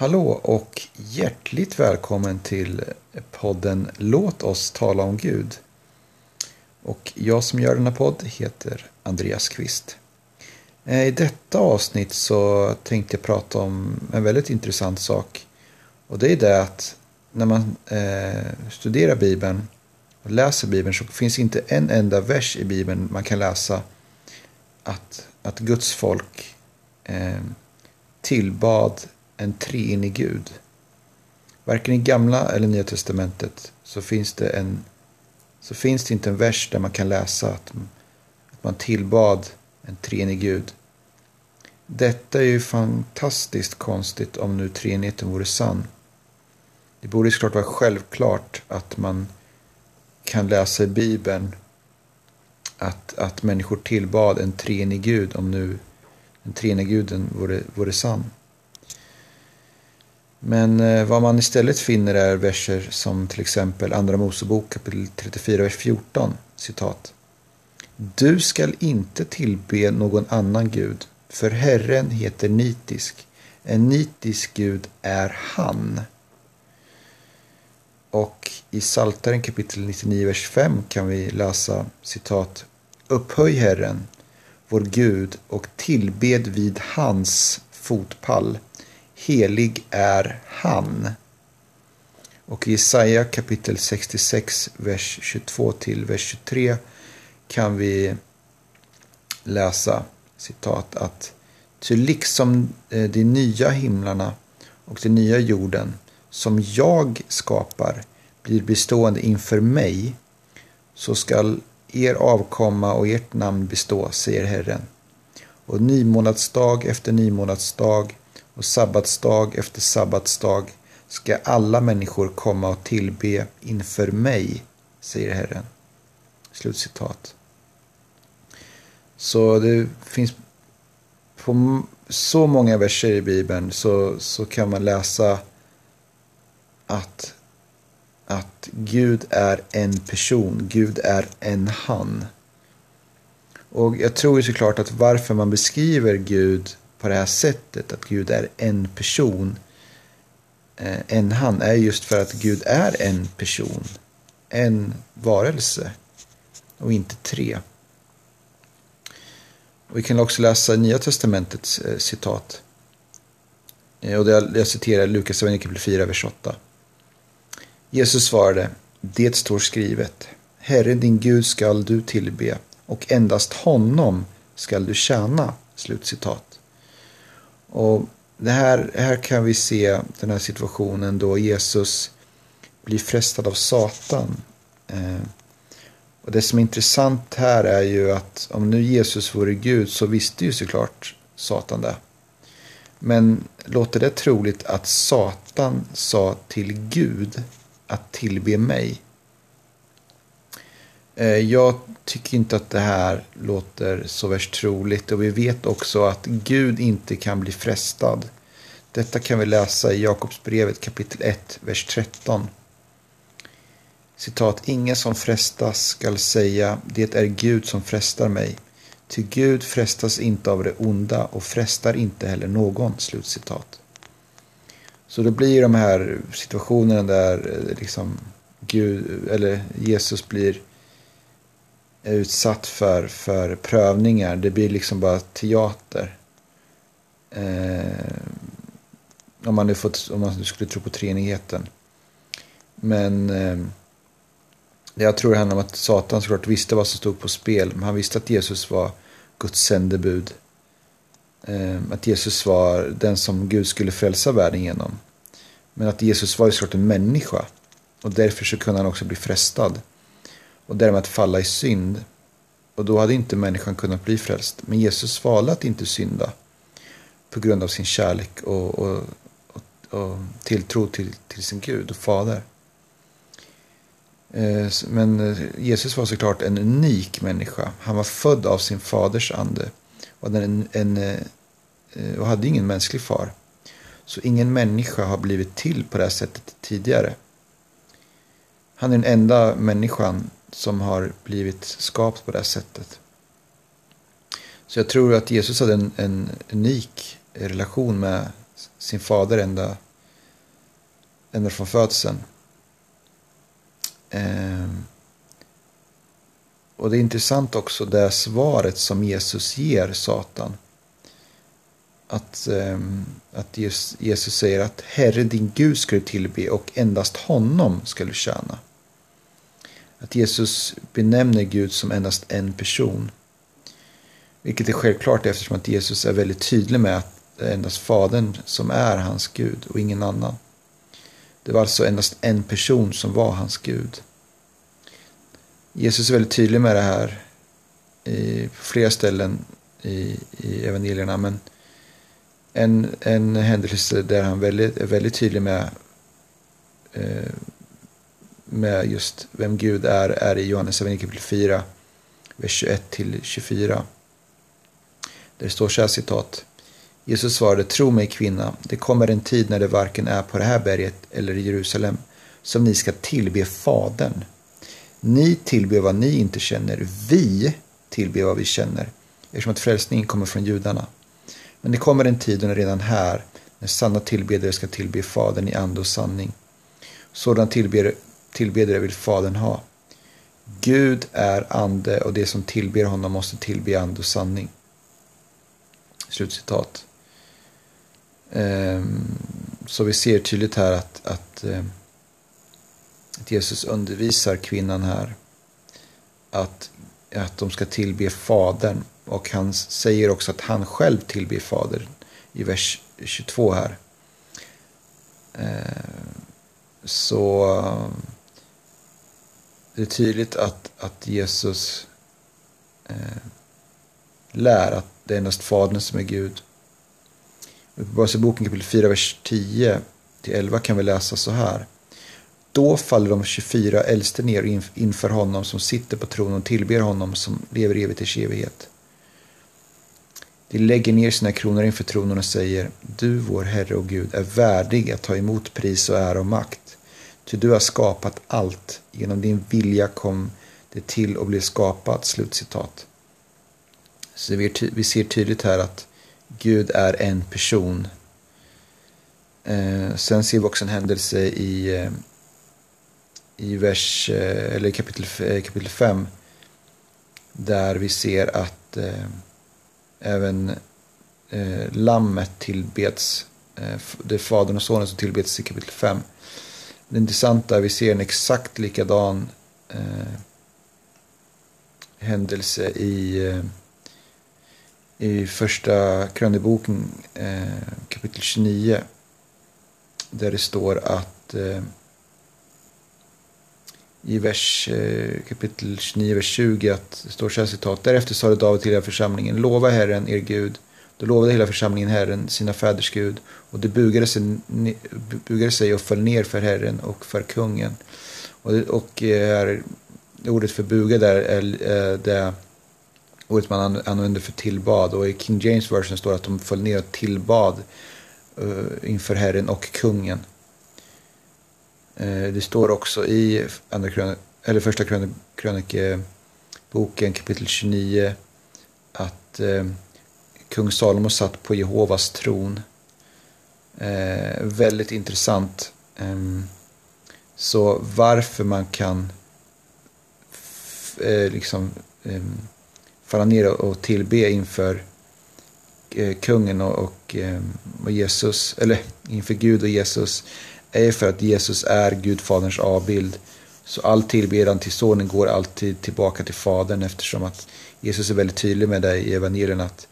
Hallå och hjärtligt välkommen till podden Låt oss tala om Gud. Och jag som gör denna podd heter Andreas Kvist. Eh, I detta avsnitt så tänkte jag prata om en väldigt intressant sak. Och det är det att när man eh, studerar Bibeln och läser Bibeln så finns inte en enda vers i Bibeln man kan läsa att, att Guds folk eh, tillbad en treenig Gud. Varken i gamla eller nya testamentet så finns det, en, så finns det inte en vers där man kan läsa att, att man tillbad en treenig Gud. Detta är ju fantastiskt konstigt om nu treenigheten vore sann. Det borde såklart vara självklart att man kan läsa i Bibeln att, att människor tillbad en treenig Gud om nu den treenige guden vore, vore sann. Men eh, vad man istället finner är verser som till exempel Andra Mosebok kapitel 34, vers 14. Citat. Du skall inte tillbe någon annan gud, för Herren heter nitisk. En nitisk gud är han. Och i Saltaren kapitel 99, vers 5 kan vi läsa citat. Upphöj Herren, vår Gud, och tillbed vid hans fotpall Helig är han. Och i Jesaja kapitel 66, vers 22 till vers 23 kan vi läsa citat att Ty liksom eh, de nya himlarna och den nya jorden som jag skapar blir bestående inför mig så skall er avkomma och ert namn bestå, säger Herren. Och nymånadsdag efter nymånadsdag och sabbatsdag efter sabbatsdag ska alla människor komma och tillbe inför mig, säger Herren. Slutcitat. Så det finns på så många verser i Bibeln så, så kan man läsa att, att Gud är en person, Gud är en han. Och jag tror ju såklart att varför man beskriver Gud på det här sättet, att Gud är en person, eh, en han, är just för att Gud är en person, en varelse och inte tre. Och vi kan också läsa Nya Testamentets eh, citat. Eh, och jag, citerar Lukas kapitel 4, vers 8. Jesus svarade, det står skrivet, Herre din Gud skall du tillbe och endast honom skall du tjäna. Slutcitat. Och det här, här kan vi se den här situationen då Jesus blir frestad av Satan. Eh, och det som är intressant här är ju att om nu Jesus vore Gud så visste ju såklart Satan det. Men låter det troligt att Satan sa till Gud att tillbe mig? Eh, jag tycker inte att det här låter så värst troligt och vi vet också att Gud inte kan bli frestad. Detta kan vi läsa i Jakobsbrevet kapitel 1, vers 13. Citat, ingen som frestas skall säga, det är Gud som frestar mig. Ty Gud frestas inte av det onda och frestar inte heller någon. Slutcitat. Så då blir de här situationerna där eh, liksom Gud, eller Jesus blir är utsatt för, för prövningar. Det blir liksom bara teater. Eh, om, man nu fått, om man nu skulle tro på treenigheten. Men eh, jag tror det handlar om att Satan såklart visste vad som stod på spel. Men han visste att Jesus var Guds sändebud. Eh, att Jesus var den som Gud skulle frälsa världen genom. Men att Jesus var ju såklart en människa. Och därför så kunde han också bli frestad och därmed falla i synd. Och då hade inte människan kunnat bli frälst. Men Jesus valde att inte synda på grund av sin kärlek och, och, och, och tilltro till, till sin Gud och Fader. Eh, men eh, Jesus var såklart en unik människa. Han var född av sin faders ande och, en, en, eh, och hade ingen mänsklig far. Så ingen människa har blivit till på det här sättet tidigare. Han är den enda människan som har blivit skapt på det här sättet. Så jag tror att Jesus hade en, en unik relation med sin fader ända ända från födseln. Ehm. och det är intressant också det svaret som Jesus ger Satan. Att, ehm, att Jesus säger att Herre din Gud ska du tillbe och endast honom ska du tjäna. Att Jesus benämner Gud som endast en person. Vilket är självklart eftersom att Jesus är väldigt tydlig med att det är endast Fadern som är hans Gud och ingen annan. Det var alltså endast en person som var hans Gud. Jesus är väldigt tydlig med det här i, på flera ställen i, i evangelierna. Men en, en händelse där han väldigt, är väldigt tydlig med, eh, med just vem Gud är, är i Johannes evangelium kapitel 4, vers 21 till 24. Där det står så här citat. Jesus svarade, tro mig kvinna, det kommer en tid när det varken är på det här berget eller i Jerusalem som ni ska tillbe Fadern. Ni tillber vad ni inte känner, vi tillber vad vi känner, eftersom att frälsningen kommer från judarna. Men det kommer en tid, och är redan här, när sanna tillbedjare ska tillbe Fadern i ande och sanning. Sådan tillber tillbedjare vill Fadern ha. Gud är ande och det som tillber honom måste tillbe ande och sanning. Slutcitat. Ehm, så vi ser tydligt här att, att, eh, att Jesus undervisar kvinnan här att, att de ska tillbe Fadern. Och han säger också att han själv tillber Fadern i vers 22 här. Ehm, så det är tydligt att, att Jesus eh, lär att det är endast Fadern som är Gud. I Uppenbarelseboken kapitel 4, vers 10 till 11 kan vi läsa så här. Då faller de 24 äldste ner inför honom som sitter på tronen och tillber honom som lever evigt i evighet. De lägger ner sina kronor inför tronen och säger Du, vår Herre och Gud, är värdig att ta emot pris och ära och makt. Ty du har skapat allt. Genom din vilja kom det till och blev skapat. Slutcitat. Så vi ser tydligt här att Gud är en person. Eh, sen ser vi också en händelse i, eh, i vers, eh, eller kapitel, eh, kapitel 5. Där vi ser att eh, även eh, lammet tillbeds. Eh, det är fadern och sonen som tillbeds i kapitel 5. Det intressanta är att vi ser en exakt likadan eh, händelse i eh, i första kröniboken eh, kapitel 29. Där det står att eh, i vers, eh, kapitel 29, vers 20 att det står så här citat. Därefter sade David till hela församlingen, lova Herren er Gud. Då lovade hela församlingen Herren, sina fäders Gud. Och de bugade sig, bugade sig och föll ner för Herren och för kungen. Och, och eh, här, ordet för buga där är eh, det ordet man använder för tillbad. Och i King James version står det att de föll ner och tillbad eh, inför Herren och kungen. Det står också i andra krön eller första krönikeboken kapitel 29 att kung Salomo satt på Jehovas tron. Eh, väldigt intressant. Eh, så varför man kan eh, liksom ehm, falla ner och tillbe inför eh, kungen och, eh, och, Jesus, eller inför Gud och Jesus, är för att Jesus är Gudfaderns avbild. Så all tillbedjan till sonen går alltid tillbaka till Fadern eftersom att Jesus är väldigt tydlig med det i evangelien att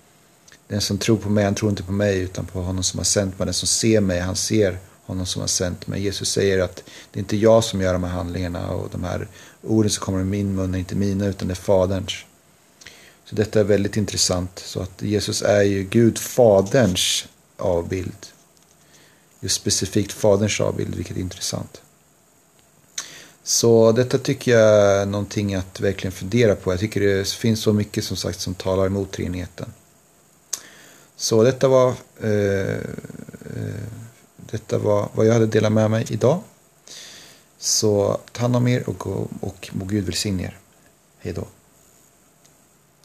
den som tror på mig, han tror inte på mig utan på honom som har sänt mig. Den som ser mig, han ser honom som har sänt mig. Jesus säger att det är inte jag som gör de här handlingarna och de här orden som kommer ur min mun är inte mina utan det är Faderns. Så detta är väldigt intressant. Så att Jesus är ju Gud faderns avbild. Just specifikt faderns avbild, vilket är intressant. Så detta tycker jag är någonting att verkligen fundera på. Jag tycker det finns så mycket som sagt som talar emot treenigheten. Så detta var, eh, eh, detta var vad jag hade delat med mig idag. Så ta hand om er och, och må Gud välsigne er. Hej då.